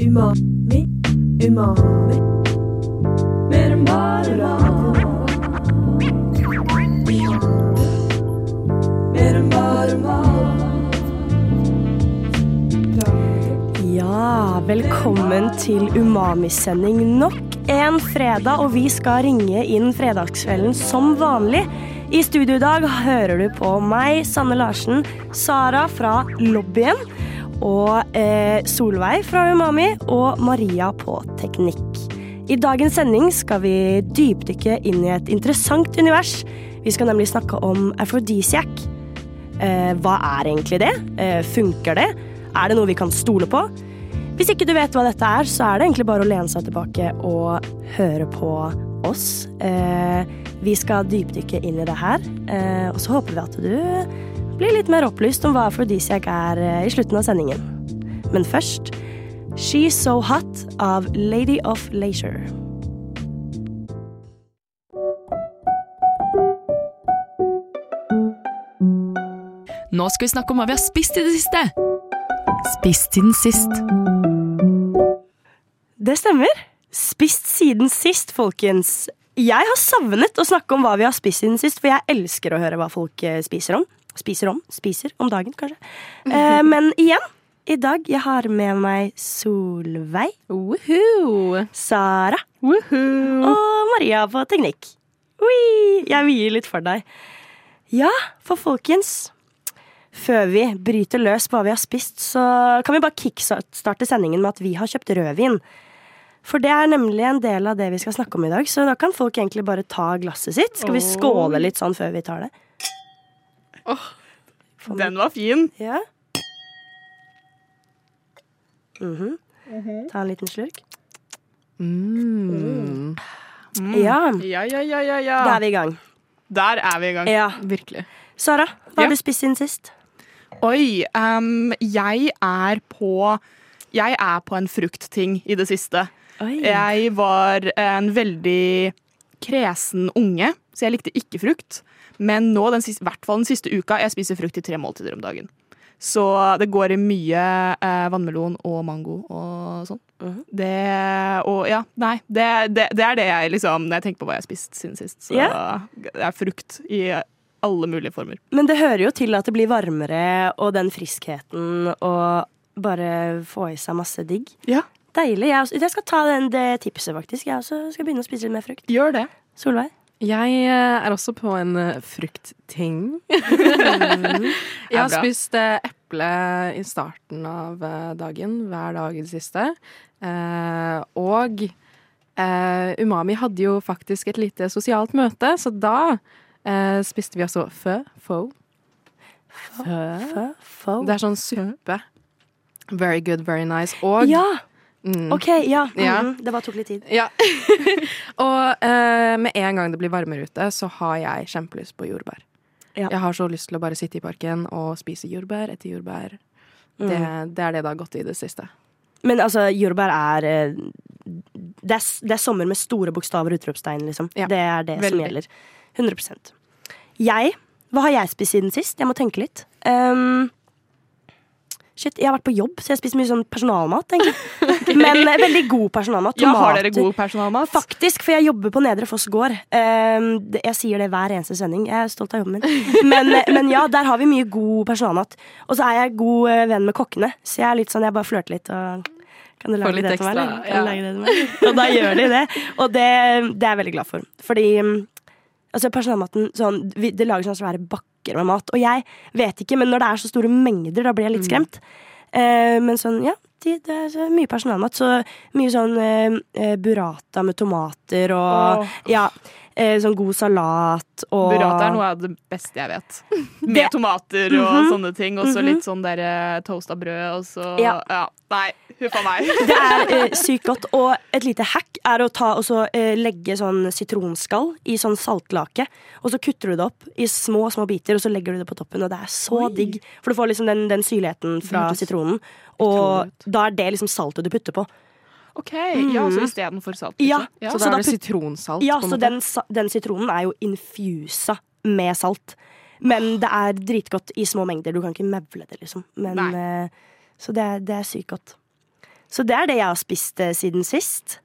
Umami, umami. Mer enn bare mat. Mer enn bare mat. Ja, velkommen til Umami-sending nok en fredag, og vi skal ringe inn fredagskvelden som vanlig. I studio i dag hører du på meg, Sanne Larsen, Sara fra lobbyen, og eh, Solveig fra Umami og Maria på teknikk. I dagens sending skal vi dypdykke inn i et interessant univers. Vi skal nemlig snakke om aphrodisiac. Eh, hva er egentlig det? Eh, funker det? Er det noe vi kan stole på? Hvis ikke du vet hva dette er, så er det egentlig bare å lene seg tilbake og høre på oss. Eh, vi skal dypdykke inn i det her, eh, og så håper vi at du blir litt mer opplyst om hva aphrodisiac er eh, i slutten av sendingen. Men først She's So Hot av Lady of Leisure. Nå skal vi snakke om hva vi har spist i det siste. Spist siden sist. Det stemmer. Spist siden sist, folkens. Jeg har savnet å snakke om hva vi har spist siden sist, for jeg elsker å høre hva folk eh, spiser om. Spiser om. Spiser om dagen, kanskje. Eh, men igjen, i dag jeg har med meg Solveig, Woohoo! Sara Woohoo! og Maria på teknikk. Ui, jeg vier litt for deg. Ja, for folkens. Før vi bryter løs på hva vi har spist, så kan vi bare kickstarte sendingen med at vi har kjøpt rødvin. For det er nemlig en del av det vi skal snakke om i dag, så da kan folk egentlig bare ta glasset sitt. Skal vi skåle litt sånn før vi tar det? Den var fin. Ja. Mhm. Ta en liten slurk. Mm. Ja, Ja, ja, ja, ja, ja. da er vi i gang. Der er vi i gang. Ja. Virkelig. Sara, hva Ja. har du spist siden sist? Oi, um, jeg er på Jeg er på en fruktting i det siste. Oi. Jeg var en veldig kresen unge, så jeg likte ikke frukt. Men nå, den siste, hvert fall den siste uka, jeg spiser frukt i tre måltider om dagen. Så det går i mye eh, vannmelon og mango og sånn. Mhm. Det Og ja, nei. Det, det, det er det jeg liksom Når jeg tenker på hva jeg har spist siden sist. Så yeah. det er frukt i alle mulige former. Men det hører jo til at det blir varmere, og den friskheten, og bare få i seg masse digg. Ja, Deilig. Jeg, også, jeg skal ta den, det tipset, faktisk. Jeg også skal begynne å spise litt mer frukt. gjør det. Solveig? Jeg eh, er også på en eh, fruktting. jeg har spist eh, eple i starten av dagen, hver dag i det siste. Og Umami hadde jo faktisk et lite sosialt møte, så da spiste vi altså fø. Fo. Fø. Fø? Fo? Det er sånn suppe. Very good, very nice. Og Ja! Mm, OK, ja. Ja. Mhm, Det bare tok litt tid. Ja. og eh, med en gang det blir varmere ute, så har jeg kjempelyst på jordbær. Ja. Jeg har så lyst til å bare sitte i parken og spise jordbær etter jordbær. Det, Mm. det er det det har gått i det siste. Men altså, jordbær er eh, det, er det er sommer med store bokstaver og utropstegn, liksom. Ja, det er det som gjelder. 100% Jeg Hva har jeg spist siden sist? Jeg må tenke litt. Um, shit, jeg har vært på jobb, så jeg spiser mye sånn personalmat, Okay. Men eh, veldig god personalmat. Ja, har dere god personalmat? Faktisk, for jeg jobber på Nedre Foss gård. Um, jeg sier det hver eneste sending. Jeg er stolt av jobben min. Men, eh, men ja, der har vi mye god personalmat. Og så er jeg god eh, venn med kokkene, så jeg er litt sånn, jeg bare flørter litt og kan du lage litt det til meg. Ja. Og da gjør de det. Og det, det er jeg veldig glad for. Fordi um, altså personalmaten sånn, Det lager sånne svære bakker med mat. Og jeg vet ikke, men når det er så store mengder, da blir jeg litt Mm. skremt. Eh, men sånn, ja. De, det er så mye personalmat. Så mye sånn eh, eh, burrata med tomater og oh. ja, eh, sånn god salat og Burrata er noe av det beste jeg vet. Med tomater og Mhm. sånne ting. Og så Mhm. litt sånn der eh, toasta brød, og så Ja. ja. Nei, huffa meg. Det er eh, sykt godt. Og et lite hack er å ta og så, eh, legge sånn sitronskall i sånn saltlake. Og så kutter du det opp i små små biter, og så legger du det på toppen. Og det er så Oi. digg. For du får liksom den, den syrligheten fra sitronen. Og da er det liksom saltet du putter på. OK, ja, så istedenfor salt? Ja, liksom. ja. Så, så da er det sitronsalt. Ja, så den, den sitronen er jo infusa med salt. Men det er dritgodt i små mengder. Du kan ikke mevle det, liksom. Men, Nei. eh, så det er, det er sykt godt. Så det er det jeg har spist eh, siden sist.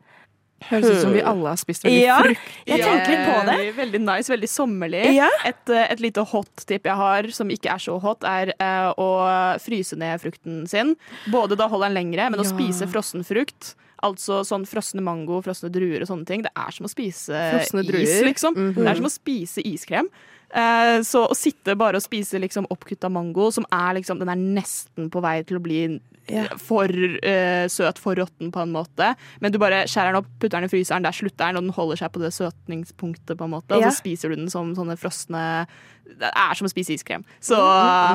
Høres ut som vi alle har spist veldig Ja, frukt. jeg tenkte litt på det. Veldig nice, veldig sommerlig. Ja. Et, eh, et lite hot-tip jeg har, som ikke er så hot, er uh, å fryse ned frukten sin. Både da holder den lengre, men å spise frossen frukt. Altså sånn frosne mango, frosne druer og sånne ting. Det er som å spise is, liksom. liksom. -hmm. Det er som å spise iskrem. Eh, så å sitte bare og spise liksom oppkutta mango, som er liksom Den er nesten på vei til å bli yeah. for eh, søt, for råtten på en måte. Men du bare skjærer den opp, putter den i fryseren, der slutter den, og den holder seg på det søtningspunktet, på en måte. Og så så spiser du den som sånne frosne Det er som å spise iskrem. Så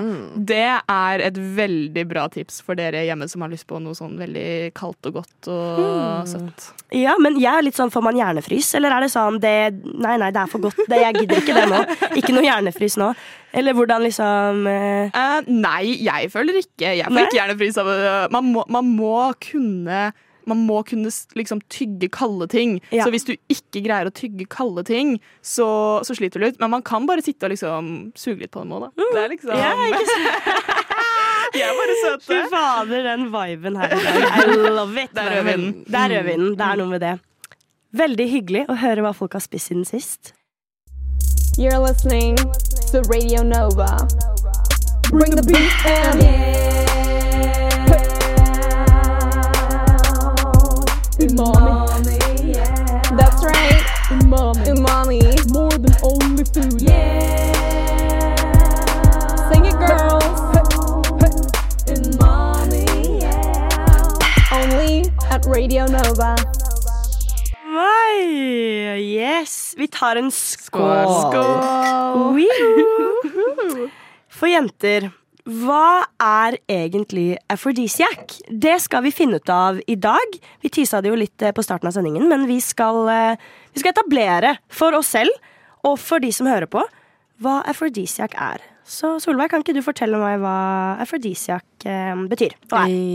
Mm. det er et veldig bra tips for dere hjemme som har lyst på noe sånn veldig kaldt og godt og søtt. Ja, men jeg er litt sånn, får man hjernefrys, eller er det sånn det, Nei, nei, det er for godt. Det, jeg gidder ikke det nå. Ikke noe hjernefrys nå. Eller hvordan liksom uh... Uh, nei, jeg føler ikke Jeg får Nei? ikke hjernefrys av øh, man må, man må kunne man må kunne liksom tygge kalde ting. Ja. Så hvis du ikke greier å tygge kalde ting, så, så sliter du litt. Men man kan bare sitte og liksom suge litt på en måte. da. Det er liksom Ja, De er bare søte. Fy fader, den viben her i dag. I love it. Det er rødvinen. Det er rødvinen. Det er noe med det. Veldig hyggelig å høre hva folk har spist siden sist. You're listening to Radio Nova. Bring the beat and Umami. That's right. Umami. Umami. More than only food. Yeah. Sing it, girls. Umami. yeah. Only at Radio Nova. Oi, yes. Vi tar en skål. Skål. Woo. For jenter, hva er egentlig aphrodisiac? Det skal vi finne ut av i dag. Vi tisa det jo litt eh, på starten av sendingen, men vi skal, eh, vi skal etablere for oss selv og for de som hører på, hva aphrodisiac er. Så Solveig, kan ikke du fortelle meg hva afrodisiak eh, betyr?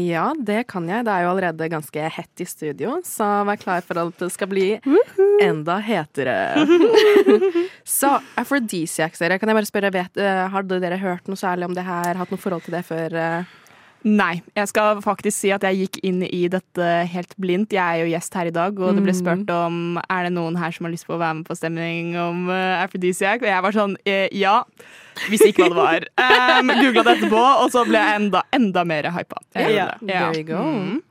Ja, det kan jeg. Det er jo allerede ganske hett i studio, så vær klar for at det skal bli enda hetere. så afrodisiak, dere. Kan jeg bare spørre, vet, eh, hadde dere hørt noe særlig om det her? Hatt noe forhold til det før? Eh? Nei, jeg skal faktisk si at jeg gikk inn i dette helt blindt. Jeg er jo gjest her i dag, og det ble spurt om er det noen her som har lyst på å være med på stemning om uh, aphrodisiac. Og jeg var sånn eh, ja. Visste ikke hva det var. Um, Googla det etterpå, og så ble jeg enda, enda mer hypa. Yeah. Det. there you go. Mm.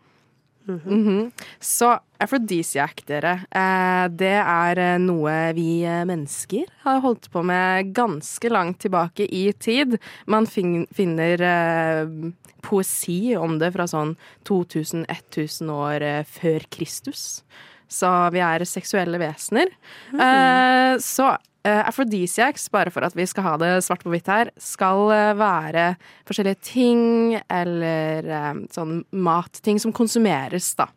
Mhm. Så aphrodisiac, dere, eh, det er eh, noe vi eh, mennesker har holdt på med ganske langt tilbake i tid. Man finner eh, poesi om det fra sånn 2000-1000 år eh, før Kristus. Så vi er seksuelle vesener. Eh, så uh, aphrodisiacs, bare for at vi skal ha det svart på hvitt her, skal eh, være forskjellige ting eller eh, sånn matting som konsumeres, da.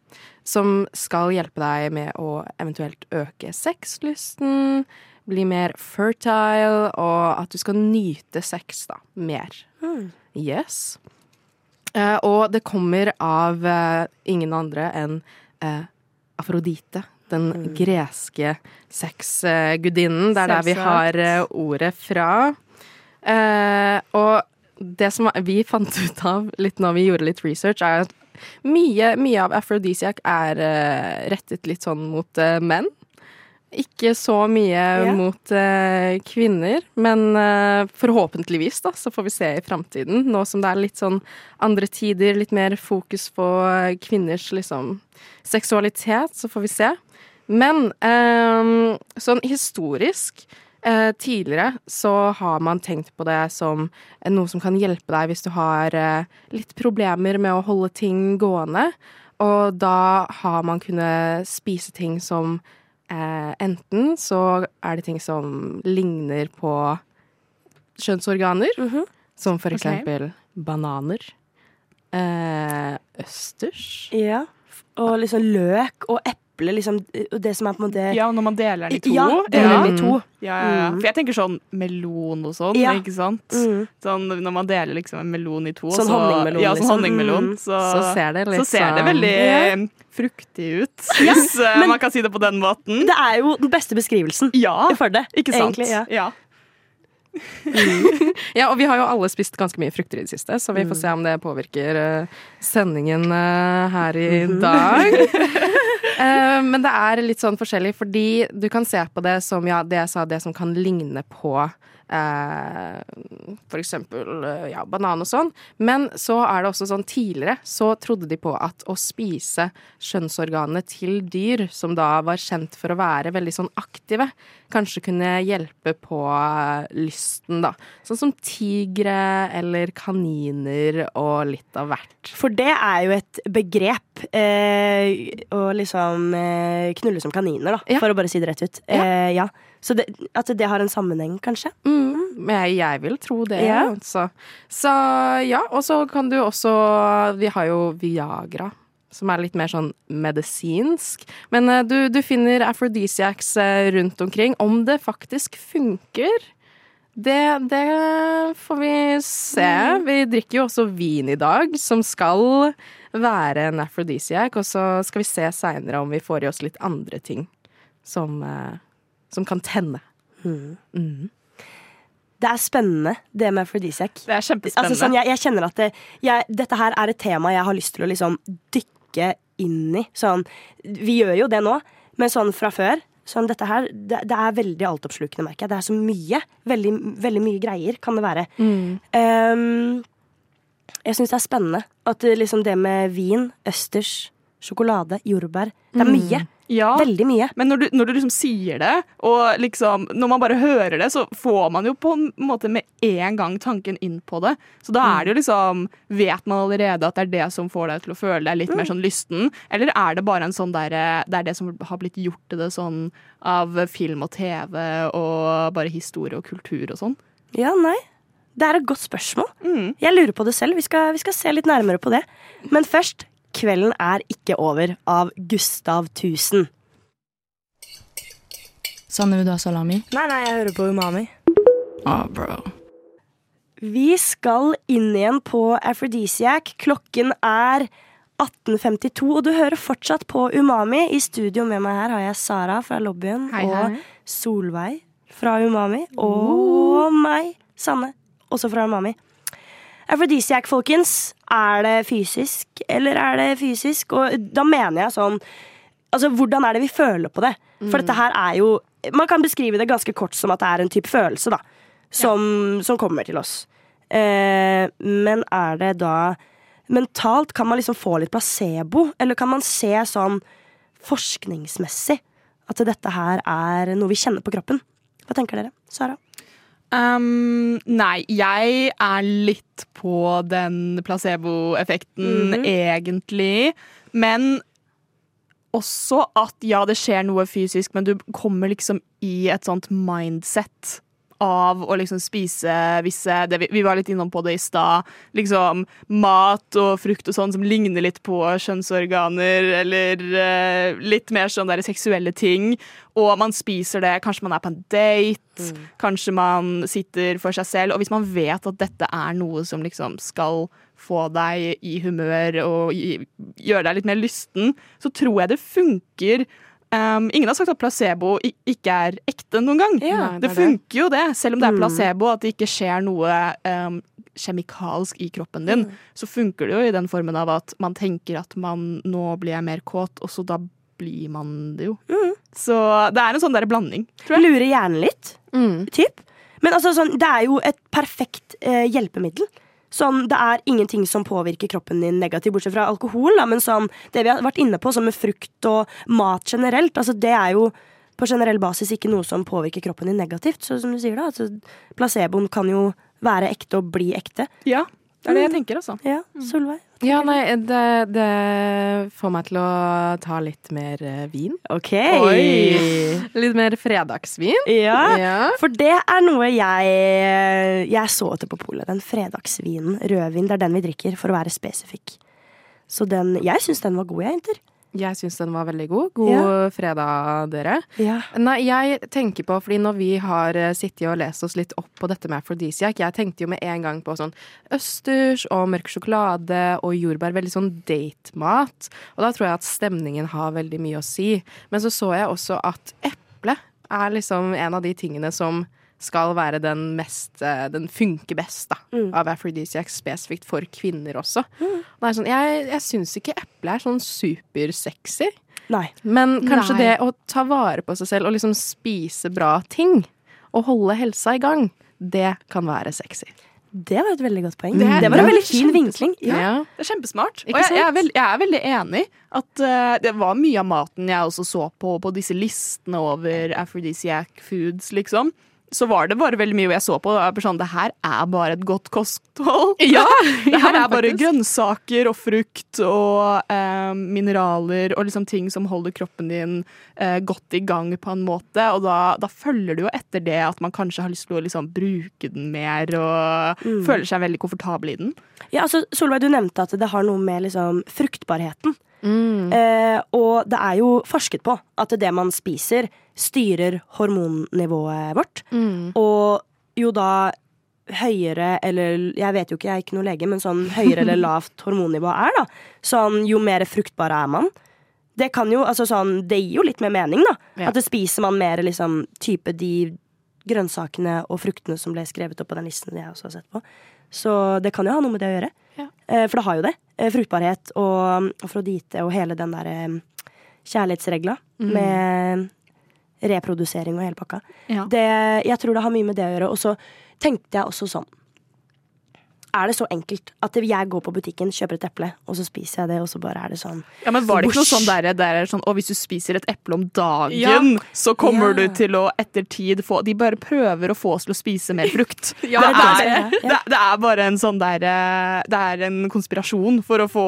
Som skal hjelpe deg med å eventuelt øke sexlysten, bli mer fertile, og at du skal nyte sex, da, mer. Yes. Eh, og det kommer av eh, ingen andre enn eh, Afrodite. Den greske sexgudinnen. Det er der vi har ordet fra. Eh, og det som vi fant ut av litt når vi gjorde litt research, er at mye, mye av aphrodisiac er rettet litt sånn mot menn. Ikke så mye Ja. mot eh, kvinner, men eh, forhåpentligvis da, så får vi se i framtiden. Nå som det er litt sånn andre tider, litt mer fokus på eh, kvinners liksom seksualitet, så får vi se. Men eh, sånn historisk eh, tidligere så har man tenkt på det som noe som kan hjelpe deg hvis du har eh, litt problemer med å holde ting gående. Og da har man kunnet spise ting som eh, Enten så er det ting som ligner på kjønnsorganer, Mhm. som for eksempel eksempel bananer. Eh, østers. Ja. Og liksom løk og eple, liksom. Det som er på en måte Ja, når man deler den i to. Ja, deler ja. den i to. Ja, ja, ja. Mm. For jeg tenker sånn melon og sånn, Ja. ikke sant? Mm. Sånn når man deler liksom en melon i to. Sånn så, honningmelon, Ja, sånn liksom. honningmelon. liksom. Så, Så ser det litt så ser det sånn- veldig Ja. eh, fruktig ut, hvis eh, men- man kan si det på den måten. Det er jo den beste beskrivelsen Ja, for det. ikke sant? Egentlig, ja. ja. Og vi har jo alle spist ganske mye frukter i det siste, så vi får se om det påvirker eh, sendingen eh, her i dag. Eh, men det er litt sånn forskjellig, fordi du kan se på det som ja, det jeg sa, det som kan ligne på for eksempel eh, ja, banan og sånn. Men så er det også sånn tidligere så trodde de på at å spise kjønnsorganene til dyr, som da var kjent for å være veldig sånn aktive, kanskje kunne hjelpe på eh, lysten, da. Sånn som tigre eller kaniner og litt av hvert. For det er jo et begrep. Eh, å liksom eh, knulle som kaniner, da. Ja. For å bare si det rett ut. Ja. Eh, ja. Så det, at det har en sammenheng, kanskje? Mm, jeg, jeg vil tro det, Ja. altså. Så ja, og så kan du også Vi har jo Viagra. Som er litt mer sånn medisinsk. Men eh, du, du finner aphrodisiacs eh, rundt omkring. Om det faktisk funker, det, det får vi se. Vi drikker jo også vin i dag, som skal være en aphrodisiac. Og så skal vi se seinere om vi får i oss litt andre ting som, eh, som kan tenne. Mm. Det er spennende, det med aphrodisiac. Det er kjempespennende. Altså, sånn, jeg, jeg kjenner at det, jeg, dette her er et tema jeg har lyst til å liksom dykke inn i. Sånn, vi gjør jo det nå, men sånn fra før sånn, dette her, det, det er veldig altoppslukende, merker jeg. Det er så mye. Veldig, veldig mye greier kan det være. Um, jeg syns det er spennende at liksom det med vin, østers, sjokolade, jordbær Det er mye. ja. Veldig mye. Men når du, når du liksom sier det, og liksom når man bare hører det, så får man jo på en måte med en gang tanken inn på det. Så da er det jo liksom Vet man allerede at det er det som får deg til å føle deg litt mer sånn lysten? Eller er det bare en sånn derre Det er det som har blitt gjort til det sånn av film og TV og bare historie og kultur og sånn? Ja, nei. Det er et godt spørsmål. Jeg lurer på det selv. Vi skal, vi skal se litt nærmere på det. Men først Kvelden er ikke over av Gustav Tusen. Sanne, vil du ha salami? Nei, nei, jeg hører på Umami. Ah, bro. Vi skal inn igjen på Aphrodisiac. Klokken er 18.52, og du hører fortsatt på Umami. I studio med meg her har jeg Sara fra lobbyen Hei, hei. og Solveig fra Umami. Og meg, Sanne, også fra Umami. Aphrodisiac, folkens. Er det fysisk, eller er det fysisk? Og da mener jeg sånn Altså, hvordan er det vi føler på det? For dette her er jo Man kan beskrive det ganske kort som at det er en type følelse, da. Som, som kommer til oss. Eh, men er det da Mentalt, kan man liksom få litt placebo? Eller kan man se sånn forskningsmessig at dette her er noe vi kjenner på kroppen? Hva tenker dere? Sara? Um, nei, jeg er litt på den placeboeffekten, Mhm. egentlig. Men også at ja, det skjer noe fysisk, men du kommer liksom i et sånt mindset av å liksom spise visse det vi, var litt innom på det i stad. Liksom mat og frukt og sånn som ligner litt på kjønnsorganer, eller uh, litt mer sånn der seksuelle ting. Og man spiser det, kanskje man er på en date, kanskje man sitter for seg selv. Og hvis man vet at dette er noe som liksom skal få deg i humør og gjøre deg litt mer lysten, så tror jeg det funker. Um, ingen har sagt at placebo ikke er ekte noen gang. Ja, det, det er det. funker jo det, selv om det er Mm. placebo, at det ikke skjer noe um, kjemikalsk i kroppen din. Så funker det jo i den formen av at man tenker at man nå blir jeg mer kåt, og så da blir man det jo. Så det er en sånn der blanding, tror jeg. Lurer hjernen litt? Mm. Typ. Men altså, sånn, det er jo et perfekt eh, hjelpemiddel. Sånn, det er ingenting som påvirker kroppen din negativt, bortsett fra alkohol. Da, men sånn, det vi har vært inne på, som med frukt og mat generelt, altså, det er jo på generell basis ikke noe som påvirker kroppen din negativt. Så som du sier da, altså, placeboen kan jo være ekte og bli ekte. Ja, det er det jeg tenker, altså. Ja, Solveig? Ja, nei, det, det får meg til å ta litt mer eh, vin. Ok. Litt mer fredagsvin. Ja. Ja. For det er noe jeg Jeg så etter på polet. Den fredagsvinen, rødvin, det er den vi drikker, for å være spesifikk. Så den Jeg syns den var god, jeg, jenter. Jeg syns den var veldig god. God Ja. fredag, dere. Ja. Nei, jeg tenker på, fordi når vi har eh, sittet og lest oss litt opp på dette med aphrodisiac, jeg tenkte jo med en gang på sånn østers og mørk sjokolade og jordbær, veldig sånn datemat. Og da tror jeg at stemningen har veldig mye å si. Men så så jeg også at eple er liksom en av de tingene som skal være den mest eh, Den funker best, da, Mm. av aphrodisiac spesifikt for kvinner også. Det er sånn, jeg jeg syns ikke eple er sånn supersexy. Nei. Men kanskje Nei. det å ta vare på seg selv og liksom spise bra ting, og holde helsa i gang, det kan være sexy. Det var et veldig godt poeng. Det Det, var en veldig fin vinkling. Ja. Det er kjempesmart. Og jeg, jeg, er veld, jeg er veldig enig at uh, det var mye av maten jeg også så på på disse listene over aphrodisiac foods, liksom. Så var det bare veldig mye jeg så på. Det, sånn, det her er bare et godt kosthold. Ja, Det her ja, er bare grønnsaker og frukt og eh, mineraler og liksom ting som holder kroppen din eh, godt i gang på en måte. Og da, da følger du jo etter det at man kanskje har lyst til å liksom bruke den mer og føler seg veldig komfortabel i den. Ja, altså, Solveig, du nevnte at det har noe med liksom, fruktbarheten. Mm. Eh, og det er jo forsket på at det man spiser, styrer hormonnivået vårt. Mm. Og jo da høyere eller Jeg vet jo ikke, jeg er ikke noe lege, men sånn høyere eller lavt hormonnivå er, da. Sånn jo mer fruktbar er man. Det kan jo, altså sånn, det gir jo litt mer mening, da. Ja. At det spiser man mer liksom type de grønnsakene og fruktene som ble skrevet opp på den listen jeg også har sett på. Så det kan jo ha noe med det å gjøre. Ja. Eh, For det har jo det. Eh, Fruktbarhet og afrodite og hele den der kjærlighetsregla med reprodusering og hele pakka. Ja. Det, jeg tror det har mye med det å gjøre. Og så tenkte jeg også sånn Er det så enkelt at jeg går på butikken, kjøper et eple, og så spiser jeg det, og så bare er det sånn Ja, men Var det ikke noe sånn der, der er sånn, Å, hvis du spiser et eple om dagen, Ja. så kommer Ja. du til å etter tid få De bare prøver å få oss til å spise mer frukt. Ja, det, er det. det, det er bare en sånn der eh, Det er en konspirasjon for å få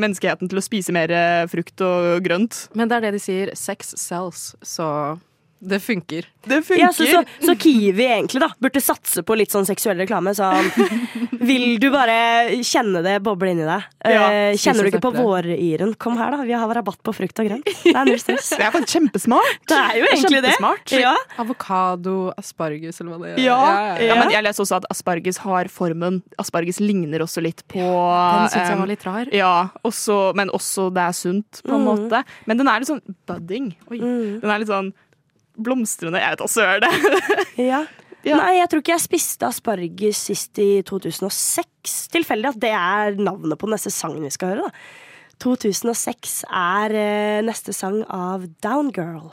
menneskeheten til å spise mer eh, frukt og grønt. Men det er det de sier. Sex sells, så det funker. Det funker. Ja, så, så, så Kiwi egentlig da burde satse på litt sånn seksuell reklame. Sånn, vil du bare kjenne det boble inni deg? Ja, Eh, kjenner du ikke på våryren? Kom her, da. Vi har rabatt på frukt og grønt. Det er null stress. Det er faktisk kjempesmart. Det er jo egentlig det. Ja. Avokado, asparges eller hva det er. Ja, ja, ja, men jeg leser også at asparges har formen. Asparges ligner også litt på Den syns jeg var litt rar. Ja, også, men også det er sunt, på en Mm. måte. Men den er litt sånn budding. Oi. Mm. Den er litt sånn blomstrende. Jeg vet da søren. Ja. Ja. Nei, jeg tror ikke jeg spiste asparges sist i 2006. Tilfeldig at det er navnet på neste sangen vi skal høre. da 2006 er eh, neste sang av Downgirl.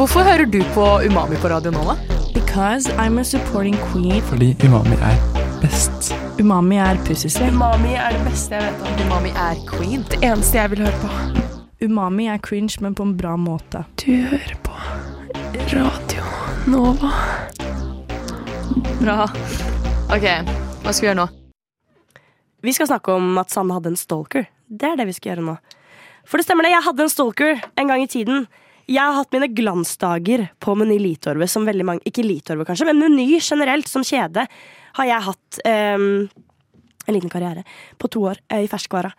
Hvorfor hører du på Umami på radio nå, da? Because I'm a supporting queen. Fordi umami er best. Umami er pussyslem. Umami er det beste jeg vet om. Umami er queen. Det eneste jeg vil høre på. Umami er cringe, men på en bra måte. Du hører på Radio Nova. Bra. Ok, hva skal vi gjøre nå? Vi skal snakke om at Sanne hadde en stalker. Det er det vi skal gjøre nå. For det stemmer det, jeg hadde en stalker en gang i tiden. Jeg har hatt mine glansdager på Meny Litorvet som veldig mange Ikke Litorvet, kanskje, men Meny generelt som kjede har jeg hatt um, en liten karriere på to år eh, i ferskvara.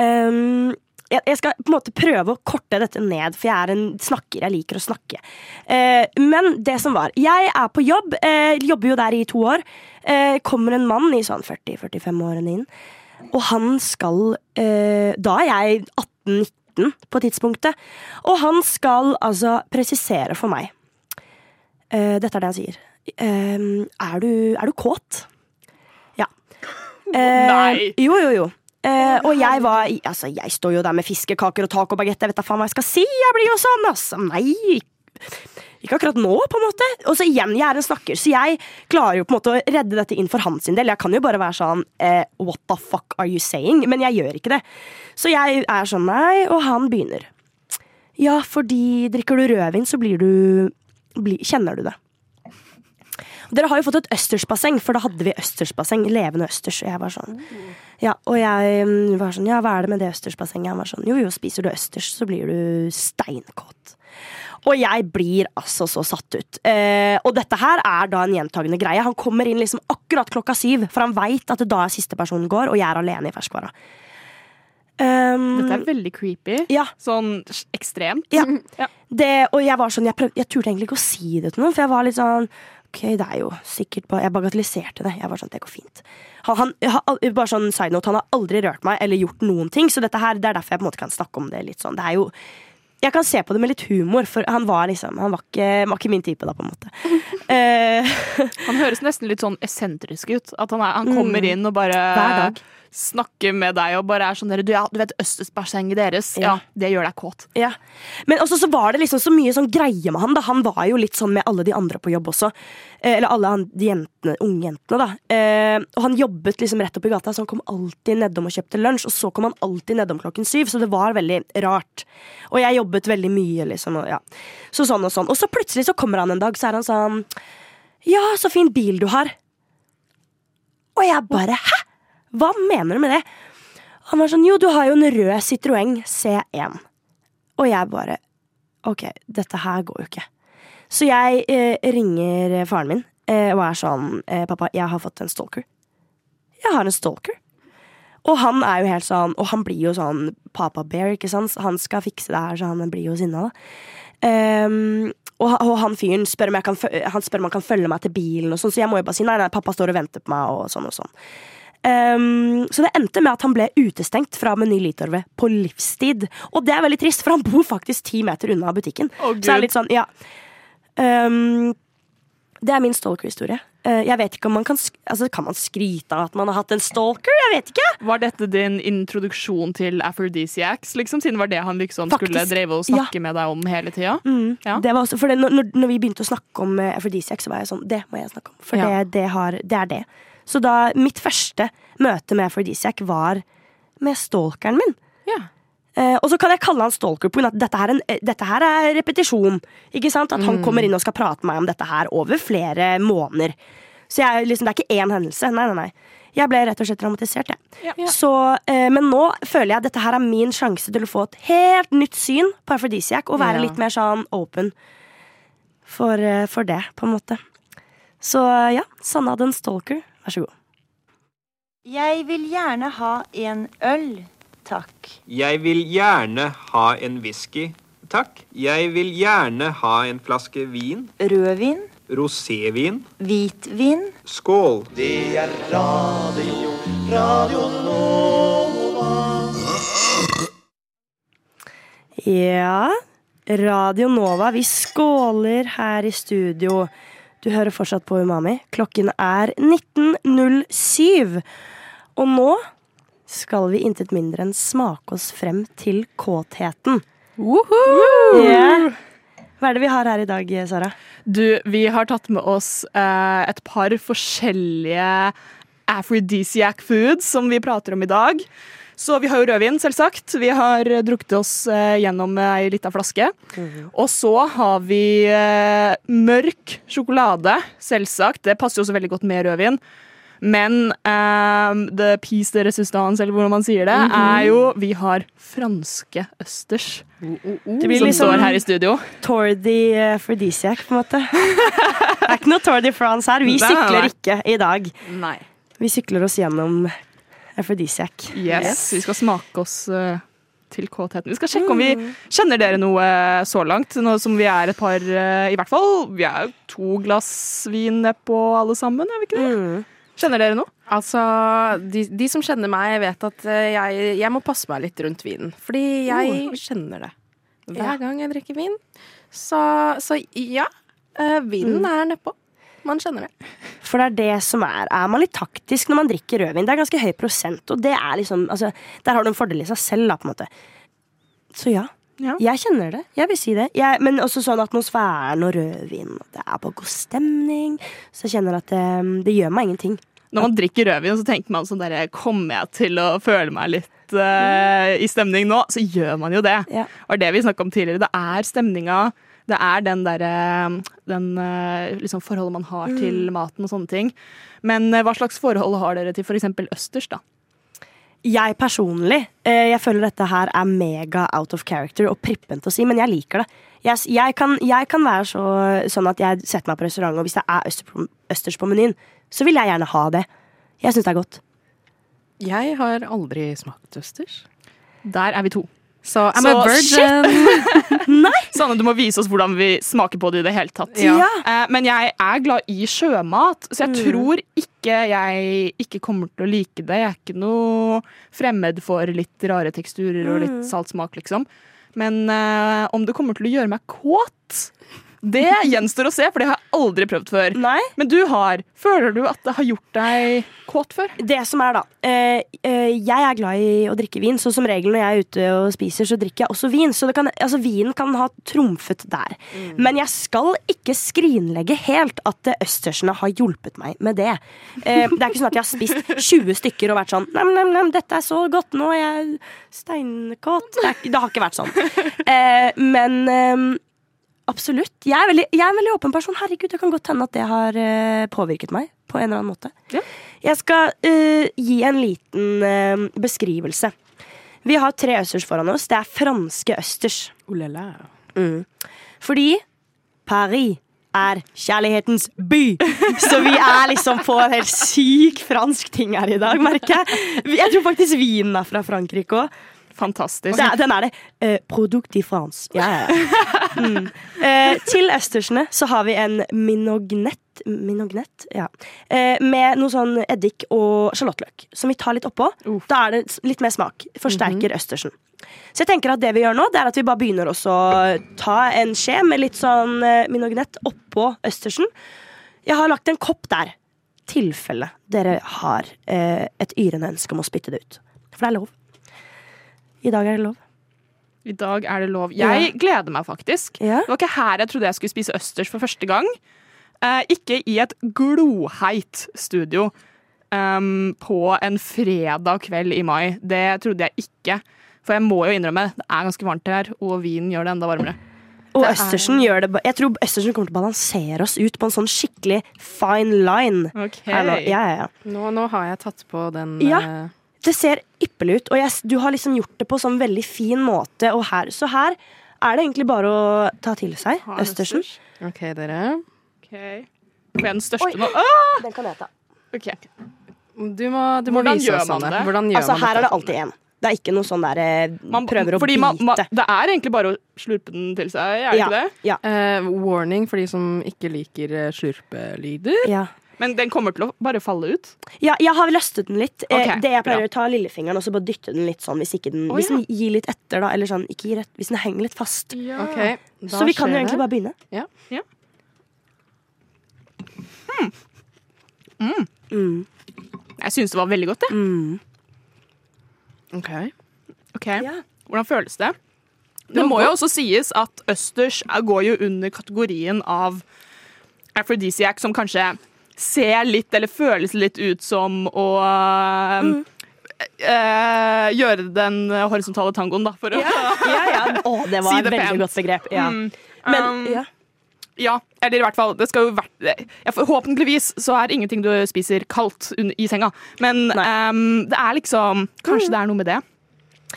Ehm, jeg, skal på en måte prøve å korte dette ned, for jeg er en snakker. Jeg liker å snakke. Eh, men det som var Jeg er på jobb, eh, jobber jo der i to år. Eh, kommer en mann i sånn 40-45-årene inn, og han skal Da er jeg 18-19 på tidspunktet, og han skal altså presisere for meg Dette er det han sier. Er, du, er du kåt? Ja. Nei. Jo, jo, jo. Eh, og jeg var Altså, jeg står jo der med fiskekaker og tacobagett. Jeg vet da faen hva jeg skal si. Jeg blir jo sånn, altså. Nei. Ikke akkurat nå, på en måte. Og så igjen, jeg er en snakker, så jeg klarer jo på en måte å redde dette inn for hans del. Jeg kan jo bare være sånn eh, What the fuck are you saying? Men jeg gjør ikke det. Så jeg er sånn nei, og han begynner. Ja, fordi drikker du rødvin, så blir du bli, Kjenner du det. Dere har jo fått et østersbasseng, for da hadde vi østersbasseng. Levende østers. Og jeg var sånn Ja, og jeg mm, var sånn Ja, hva er det med det østersbassenget? Han var sånn Jo, jo, spiser du østers, så blir du steinkåt. Og jeg blir altså så satt ut. Eh, og dette her er da en gjentagende greie. Han kommer inn liksom akkurat klokka syv, for han veit at det da er siste personen går, og jeg er alene i ferskvara. Um, Dette er veldig creepy. ja, Sånn ekstremt. Ja. Ja. det, og jeg var sånn, jeg, prøv, jeg turte egentlig ikke å si det til noen, for jeg var litt sånn Ok, det er jo sikkert bare Jeg bagatelliserte det. Jeg var sånn, det går fint. Han, han, bare sånn side note, han har aldri rørt meg eller gjort noen ting, så dette her, det er derfor jeg på en måte kan snakke om det litt sånn. Det er jo jeg kan se på det med litt humor, for han var liksom Han var ikke, var ikke min type, da, på en måte. Eh, Han høres nesten litt sånn eksentrisk ut. At han, er, han kommer inn og bare Mm. Hver dag. Snakker med deg og bare er sånn der, du, ja, du vet Østersbassenget deres? Ja. Ja. det gjør deg kåt. Ja. Men også så var det liksom så mye sånn greie med han. da Han var jo litt sånn med alle de andre på jobb også. Eh, eller alle han, de jentene, unge jentene, da. Eh, og han jobbet liksom rett i gata, så han kom alltid nedom og kjøpte lunsj. Og så kom han alltid nedom klokken syv, så det var veldig rart. Og jeg jobbet veldig mye, liksom. Og, ja. Så sånn og sånn. Og så plutselig så kommer han en dag, så er han sånn Ja, så fin bil du har. Og jeg bare Hæ? Hva mener du med det? Han var sånn Jo, du har jo en rød Citroën C1. Og jeg bare Ok, dette her går jo ikke. Så jeg eh, ringer faren min eh, og er sånn eh, Pappa, jeg har fått en stalker. Jeg har en stalker. Og han er jo helt sånn Og han blir jo sånn Papa Bear, ikke sant? Han skal fikse det her, så han blir jo sinna, da. Um, og, og han fyren spør om kan, han spør om han kan følge meg til bilen, og sånn, så jeg må jo bare si nei, nei, pappa står og venter på meg. og sånn og sånn. Ehm, så det endte med at han ble utestengt fra Meny Litorvet på livstid. Og det er veldig trist, for han bor faktisk ti meter unna butikken. Oh, så det er litt sånn, ja. Um, det er min stalker-historie. Eh, jeg vet ikke om man kan altså, Kan man skryte av at man har hatt en stalker? Jeg vet ikke. Var dette din introduksjon til aphrodisiacs, liksom? Siden var det han liksom Faktisk, skulle dreve og snakke med deg om hele tida? Mm. Ja. Det var også, for det, når, når- vi begynte å snakke om aphrodisiacs, aphrodisiac, så var jeg sånn Det må jeg snakke om. For Ja. det, det, har, det er det. Så da mitt første møte med aphrodisiac var med stalkeren min. Ja. Eh, og så kan jeg kalle han stalker av at dette her, er en, eh, dette her er repetisjon. Ikke sant? At han kommer inn og skal prate med meg om dette her over flere måneder. Så jeg, liksom, det er ikke én hendelse. Nei, nei, nei. Jeg ble rett og slett traumatisert, jeg. Ja. Så, eh, men nå føler jeg at dette her er min sjanse til å få et helt nytt syn på aphrodisiac og være Ja. litt mer sånn open for, eh, for det, på en måte. Så ja, Sanna hadde en stalker. Vær så god. Jeg vil gjerne ha en øl, takk. Jeg vil gjerne ha en whisky, takk. Jeg vil gjerne ha en flaske vin. Rødvin, Rosévin. hvitvin, Skål. Det er radio, radio Nova. Ja, Radio Nova, vi skåler her i studio. Du hører fortsatt på Umami. Klokken er 19.07. Og nå skal vi intet mindre enn smake oss frem til kåtheten. Yeah. Hva er det vi har her i dag, Sara? Du, vi har tatt med oss eh, et par forskjellige aphrodisiac foods som vi prater om i dag. Så vi har jo rødvin, selvsagt. Vi har eh, drukket oss eh, gjennom ei lita flaske. Og så har vi eh, mørk sjokolade, selvsagt. Det passer jo også veldig godt med rødvin. Men um, the piece de resistance, eller hvordan man sier det, er jo Vi har franske østers. Det blir Som liksom står her i studio. Tour de Aphrodisiac, på en måte. Det er ikke noe Tour de France her. Vi Nei, sykler ikke i dag. Nei. Vi sykler oss gjennom Aphrodisiac. Yes, Vi skal smake oss eh, til kåtheten. Vi skal sjekke om vi kjenner dere noe så langt. Nå som vi er et par eh, I hvert fall vi er jo to glass vin nedpå alle sammen. er vi ikke det? Mm. Kjenner dere noe? Altså, de, de som kjenner meg, vet at eh, jeg, jeg må passe meg litt rundt vinen. Fordi jeg kjenner det. Hver gang jeg drikker vin. Så, så ja, eh, vinen er nedpå. Man skjønner det. For det er det som er Er man litt taktisk når man drikker rødvin? Det er ganske høy prosent, og det er liksom altså, Der har du en fordel i seg selv, da, på en måte. Så ja. Ja. Jeg kjenner det. Jeg vil si det. Jeg, men også sånn atmosfæren og rødvin. og Det er på god stemning. Så jeg kjenner at det, det gjør meg ingenting. Når man drikker rødvin, så tenker man sånn der Kommer jeg til å føle meg litt eh, i stemning nå? Så gjør man jo det. Ja. Og det vi snakka om tidligere, det er stemninga. Det er den derre Den eh, liksom forholdet man har til maten og sånne ting. Men eh, hva slags forhold har dere til f.eks. østers, da? Jeg personlig eh, Jeg føler dette her er mega out of character og prippent å si, men jeg liker det. Jeg, jeg, kan, jeg kan være så, sånn at jeg setter meg på restaurant, og hvis det er østers på, østers på menyen, så vil jeg gjerne ha det. Jeg syns det er godt. Jeg har aldri smakt østers. Der er vi to. Så I'm Så a virgin. Sanne, du må vise oss hvordan vi smaker på det i det hele tatt. Ja. Eh, men jeg er glad i sjømat, så jeg tror ikke jeg ikke kommer til å like det. Jeg er ikke noe fremmed for litt rare teksturer og litt salt smak, liksom. Men uh, om det kommer til å gjøre meg kåt, det gjenstår å se, for det har jeg aldri prøvd før. Nei. Men du har. Føler du at det har gjort deg kåt før? Det som er, da. eh, eh, jeg er glad i å drikke vin, så som regel når jeg er ute og spiser, så drikker jeg også vin. Så det kan, altså, vinen kan ha trumfet der. Men jeg skal ikke skrinlegge helt at østersene har hjulpet meg med det. Eh, det er ikke sånn at jeg har spist 20 stykker og vært sånn nem, nem, nem, dette er så godt, nå er jeg steinkåt. Det, det har ikke vært sånn. Eh, men eh, Absolutt. Jeg er, veldig, jeg er en veldig åpen person. Herregud, Det kan godt hende at det har uh, påvirket meg på en eller annen måte. Ja. Jeg skal uh, gi en liten uh, beskrivelse. Vi har tre østers foran oss. Det er franske østers. Oh. Mm. Fordi Paris er kjærlighetens by. Så vi er liksom på en helt syk fransk ting her i dag, merker jeg. Jeg tror faktisk vinen er fra Frankrike òg. Fantastisk. Det Den er det. Eh, product i France. Ja, ja. Mm. Eh, til østersene så har vi en minognett, minognett ja. eh, med noe sånn eddik og sjalottløk, som vi tar litt oppå. Da er det litt mer smak. Forsterker østersen. Så jeg tenker at det vi gjør nå, det er at vi bare begynner å ta en skje med litt sånn eh, minognett oppå østersen. Jeg har lagt en kopp der. Tilfelle dere har eh, et yrende ønske om å spytte det ut. For det er lov. I dag er det lov. I dag er det lov. Jeg gleder meg faktisk. Ja. Det var ikke her jeg trodde jeg skulle spise østers for første gang. Eh, ikke i et gloheit studio um, på en fredag kveld i mai. Det trodde jeg ikke. For jeg må jo innrømme, det er ganske varmt her, og vinen gjør det enda varmere. Og Det er- Østersen gjør det Jeg tror Østersen kommer til å balansere oss ut på en sånn skikkelig fine line. Okay. nå. Ja, ja, ja. Nå, nå har jeg tatt på den Ja. eh, Det ser ypperlig ut, og jeg, du har liksom gjort det på sånn veldig fin måte. Og her, så her er det egentlig bare å ta til seg Ha Østersen. OK, dere. Okay. Får jeg den største Oi. nå? Ah! Den kan jeg ta. Ok. Du må, du må Hvordan vise gjør oss man det? Hvordan gjør Altså, man her er det alltid én. Det er ikke noe sånn der eh, Man, prøver å bite. man, man, det er egentlig bare å slurpe den til seg, er det ja, ikke det? ja, Uh, warning for de som ikke liker eh, slurpelyder. ja. Men den kommer til å bare falle ut. ja, jeg har løstet den litt. Okay, det jeg pleier bra. å ta lillefingeren og så bare dytte den litt sånn hvis, ikke den, ja. hvis den gir litt etter, da. Eller sånn, ikke gir rett, hvis den henger litt fast. Ja. Okay, Så vi kan jo egentlig det. bare begynne. Ja. Mm. Jeg syns det var veldig godt, jeg. Mm. Ok. okay. Ja. Hvordan føles det? Det må jo også sies at østers er- går jo under kategorien av aphrodisiac, som kanskje ser litt, eller føles litt ut som å Mm. eh, gjøre den horisontale tangoen, da. For å, Ja, ja. Å, det var Si et det veldig pent. godt begrep. Ja. Mm. Men Um, ja. Ja, eller i hvert fall det skal jo vært, ja, Forhåpentligvis så er ingenting du spiser kaldt i senga. Men um, det er liksom Kanskje det er noe med det.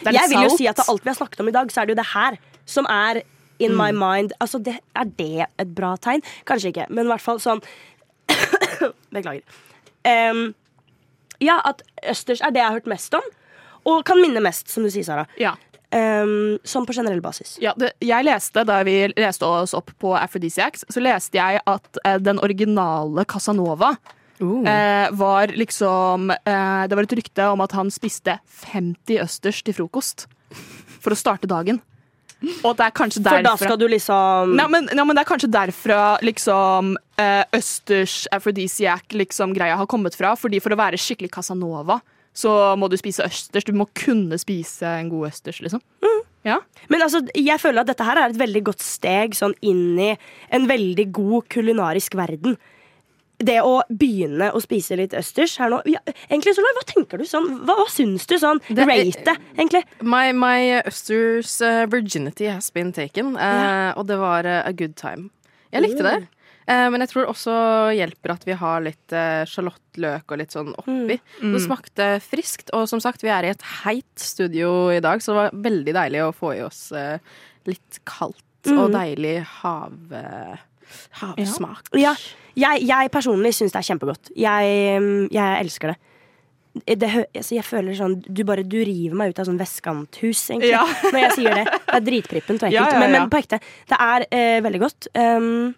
Det Jeg vil jo salt. si at av alt vi har snakket om i dag, så er det jo det her som er in my Mm. mind. Altså, det, Er det et bra tegn? Kanskje ikke, men i hvert fall sånn Beklager. Um, ja, at østers er det jeg har hørt mest om, og kan minne mest, som du sier, Sara. Ja. Um, sånn på generell basis. Ja, det, jeg leste Da vi leste oss opp på Aphrodisiacs, så leste jeg at eh, den originale Casanova Uh. eh, var liksom eh, Det var et rykte om at han spiste 50 østers til frokost for å starte dagen. Og det er kanskje For da skal du liksom Nei, men, nei, men det er kanskje derfra liksom østers aphrodisiac liksom, greia har kommet fra. Fordi for å være skikkelig Casanova så må du spise østers. Du må kunne spise en god østers, liksom. Ja. Men altså, jeg føler at dette her er et veldig godt steg sånn inn i en veldig god kulinarisk verden. Det å begynne å spise litt østers her nå ja, Egentlig, Solveig, hva tenker du sånn? Hva, hva syns du sånn? Det- Rate egentlig. My, my Østers uh, virginity has been taken, eh, og det var uh, a good time. Jeg likte det. Eh, men jeg tror det også hjelper at vi har litt uh, sjalottløk og litt sånn oppi. Mm. Det smakte friskt, og som sagt, vi er i et heit studio i dag, så det var veldig deilig å få i oss eh, litt kaldt og deilig hav, eh, havsmak. Ja, jeg, jeg personlig syns det er kjempegodt. Jeg, mm, jeg elsker det. Det, altså jeg føler sånn Du bare du river meg ut av sånn vestkanthus, egentlig. Ja. Når jeg sier det. Det er dritprippent og ekkelt. Ja, ja, Men, ja. men på ekte. Det er eh, veldig godt. Um,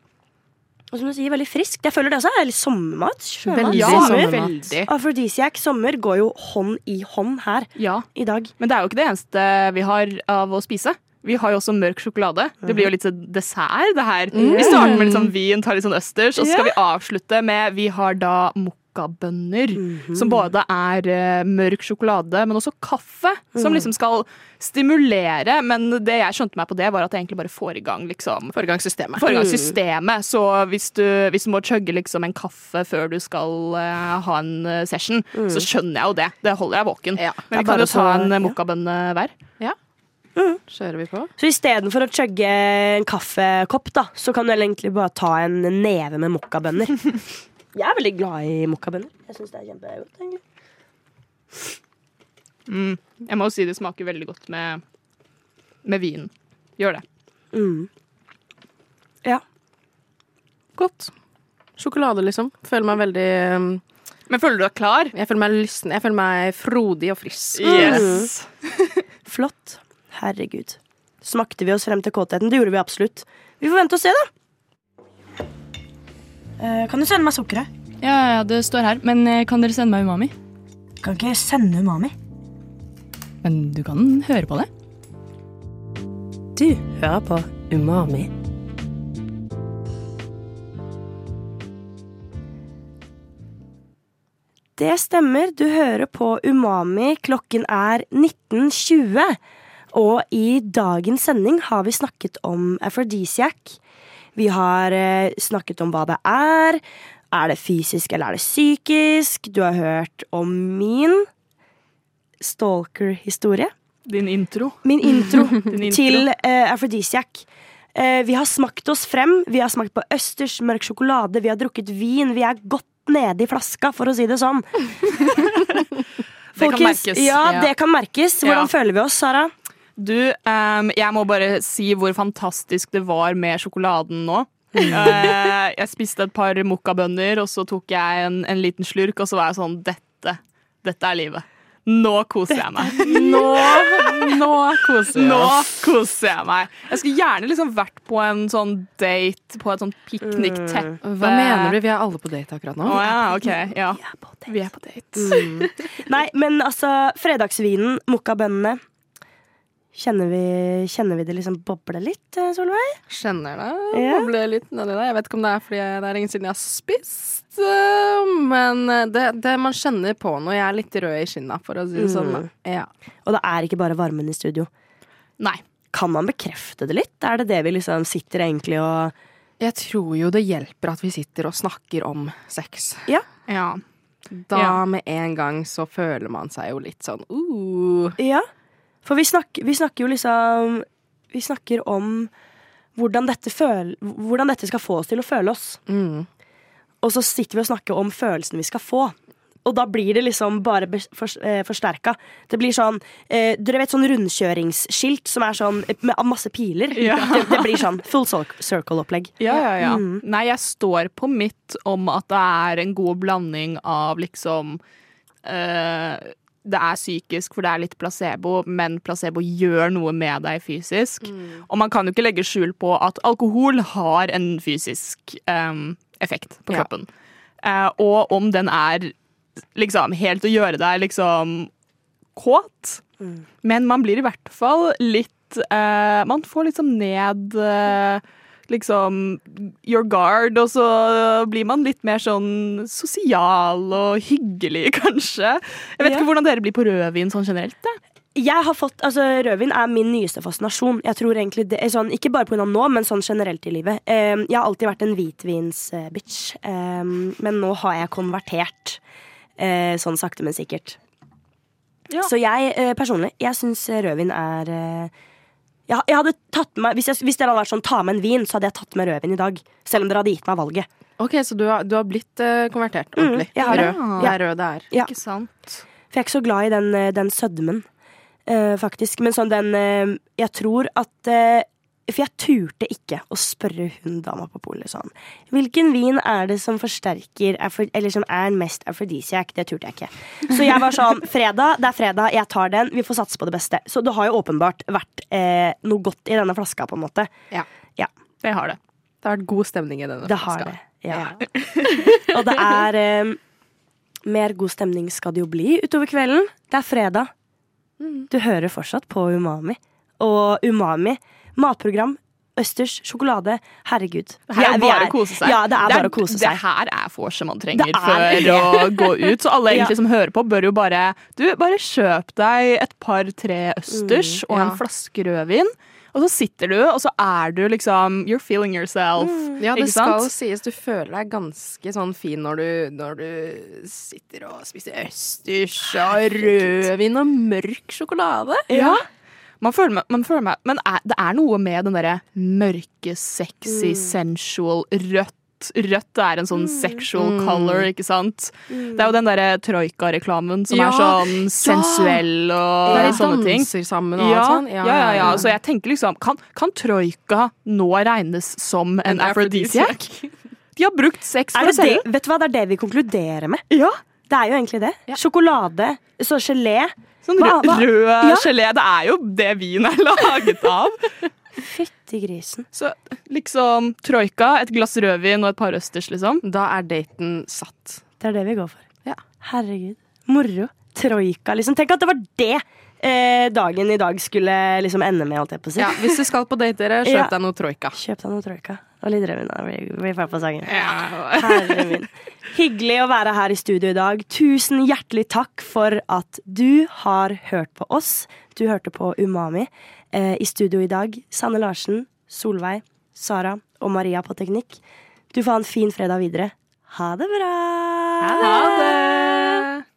og som du sier, veldig frisk. Jeg føler det også er litt sommermat. Veldig Ja, sommermat. Afrodisiac sommer går jo hånd i hånd her Ja. i dag. Men det er jo ikke det eneste vi har av å spise. Vi har jo også mørk sjokolade. Det blir jo litt sånn dessert, det her. Mm. Vi starter med litt sånn vin, tar litt sånn østers, og så skal vi avslutte med Vi har da mokkabønner. -hmm. Som både er eh, mørk sjokolade, men også kaffe. Mm. Som liksom skal stimulere. Men det jeg skjønte meg på det, var at det egentlig bare får i gang liksom Får i gang systemet. Får i gang Mm. Så hvis du, hvis du må chugge liksom en kaffe før du skal uh, ha en session, session, så skjønner jeg jo det. Det holder jeg våken. Ja. Mm. Men vi kan jo ta en ja. eh, mokkabønne hver. Kjører vi på? Så istedenfor å chugge en kaffekopp, da, så kan du egentlig bare ta en neve med mokkabønner. Jeg er veldig glad i mokkabønner. Jeg syns det er kjempegodt. egentlig. Mm. Jeg må jo si det smaker veldig godt med, med vinen. Gjør det. Mm. Godt. Sjokolade, liksom. Føler meg veldig um, Men føler du deg klar? Jeg føler meg lysten. Jeg føler meg frodig og frisk. Yes. Flott. Herregud. Smakte vi oss frem til kåtheten? Det gjorde vi absolutt. Vi får vente og se, da. Eh, kan du sende meg sukkeret? Ja, ja, det står her. Men eh, kan dere sende meg umami? Kan ikke sende umami. Men du kan høre på det. Du hører på Umami. Det stemmer, du hører på Umami. Klokken er 19.20. Og i dagens sending har vi snakket om aphrodisiac. Vi har eh, snakket om hva det er. Er det fysisk eller er det psykisk? Du har hørt om min stalker-historie. Din intro. Min intro, intro. til uh, aphrodisiac. Uh, vi har smakt oss frem. Vi har smakt på østers, mørk sjokolade, vi har drukket vin. Vi er godt nede i flaska, for å si det sånn. Det kan merkes. Ja, Ja. det kan merkes. Hvordan Ja. føler vi oss, Sara? Du, um, jeg må bare si hvor fantastisk det var med sjokoladen nå. Eh, jeg spiste et par mokkabønner, og så tok jeg en, en liten slurk, og så var jeg sånn Dette, dette er livet. Nå koser jeg meg. Nå, nå koser vi Nå koser jeg meg. Jeg skulle gjerne liksom vært på en sånn date på et sånn piknikteppe. Hva mener du? Vi er alle på date akkurat nå. Oh, ja, okay, Ja. Vi er på date. Er på date. Nei, men altså, fredagsvinen, mokkabønnene. Kjenner vi, kjenner vi det liksom boble litt, eh, Solveig? Kjenner det. Ja. boble litt nedi der. Jeg vet ikke om det er fordi det er lenge siden jeg har spist. øh, Men det, det man kjenner på når jeg er litt rød i skinna, for å si det sånn. Ja. Og det er ikke bare varmen i studio. Nei. Kan man bekrefte det litt? Er det det vi liksom sitter egentlig og Jeg tror jo det hjelper at vi sitter og snakker om sex. Ja. Da Ja. med en gang så føler man seg jo litt sånn uh. Ja. For vi snakker, vi snakker jo liksom Vi snakker om hvordan dette, føl, hvordan dette skal få oss til å føle oss. Mm. Og så sitter vi og snakker om følelsen vi skal få. Og da blir det liksom bare eh, forsterka. Det blir sånn eh, Dere vet sånn rundkjøringsskilt som er sånn eh, med masse piler? Ja. Det, det blir sånn full circle-opplegg. Ja, ja, ja. Mm. Nei, jeg står på mitt om at det er en god blanding av liksom eh, Det er psykisk, for det er litt placebo, men placebo gjør noe med deg fysisk. Og man kan jo ikke legge skjul på at alkohol har en fysisk um, effekt på Ja. kroppen. Eh, og om den er liksom helt å gjøre deg liksom kåt, men man blir i hvert fall litt uh, Man får liksom ned eh, liksom your guard, og så blir man litt mer sånn sosial og hyggelig, kanskje. Jeg vet Ja. ikke hvordan dere blir på rødvin sånn generelt. jeg. Jeg har fått, altså Rødvin er min nyeste fascinasjon. Jeg tror egentlig det er sånn, Ikke bare pga. nå, men sånn generelt i livet. Eh, jeg har alltid vært en hvitvins-bitch, eh, men nå har jeg konvertert. Eh, sånn sakte, men sikkert. Ja. Så jeg eh, personlig, jeg syns rødvin er eh, jeg, jeg hadde tatt med, hvis, jeg, hvis dere hadde vært sånn ta med en vin, så hadde jeg tatt med rødvin i dag. Selv om dere hadde gitt meg valget. Ok, så du har, du har blitt uh, konvertert ordentlig? jeg har. Rød. Ja. Det er rød det er. Ja. Ikke sant? For jeg er ikke så glad i den, eh, den sødmen, uh, faktisk. Men sånn den uh, Jeg tror at For jeg turte ikke å spørre hun dama på polet sånn Hvilken vin er det som forsterker Eller som er mest afrodisiac? Det turte jeg ikke. Så jeg var sånn Fredag, det er fredag, jeg tar den. Vi får satse på det beste. Så det har jo åpenbart vært eh, noe godt i denne flaska, på en måte. Det har det. Det har vært god stemning i denne Det har flaska. ja. Ja. Og det er eh, Mer god stemning skal det jo bli utover kvelden. Det er fredag. Du hører fortsatt på Umami. og umami. Matprogram, østers, sjokolade. Herregud. Det her er bare å kose seg. Ja, det er bare å kose Det her er vorset man trenger er det. å gå ut. Så alle Ja. egentlig som hører på, bør jo bare Du, bare kjøp deg et par-tre østers Mm, og ja. en flaske rødvin. Og så sitter du, og så er du liksom You're feeling yourself. Ja, det skal sies. Du føler deg ganske sånn fin når du, når du sitter og spiser østers og rødvin og mørk sjokolade. Ja. Man føler meg, man føler meg Men er, det er noe med den derre mørke, Mm. sexy, sensual, rødt. Rødt er en sånn sexual color, ikke sant? Det er jo den derre troika-reklamen som Ja. er sånn sensuell og ja. sånne ting. danser sammen og Ja, alt sånn. ja, ja, ja. Så jeg tenker liksom Kan, kan troika nå regnes som en, aphrodisiac? De har brukt sex for å selge Vet du hva, det er det vi konkluderer med. Ja. Det er jo egentlig det. Sjokolade, så gelé. Sånn Hva- hva- rød Ja. gelé. Det er jo det vin er laget av. Fytti grisen. Så liksom troika, et glass rødvin og et par østers, liksom. Da er daten satt. Det er det vi går for. Ja. Herregud. Moro. Troika, liksom. Tenk at det var det eh, dagen i dag skulle liksom ende med, holdt jeg på å si. Ja, hvis du skal på date, dere, kjøp Ja. deg noe troika. Kjøp deg noe troika. Og litt rødvin. da blir blir ferdig på sangen. Herre min. Hyggelig å være her i studio i dag. Tusen hjertelig takk for at du har hørt på oss. Du hørte på Umami. Eh, I studio i dag, Sanne Larsen, Solveig, Sara og Maria på teknikk. Du får ha en fin fredag videre. Ha det bra! Ha det!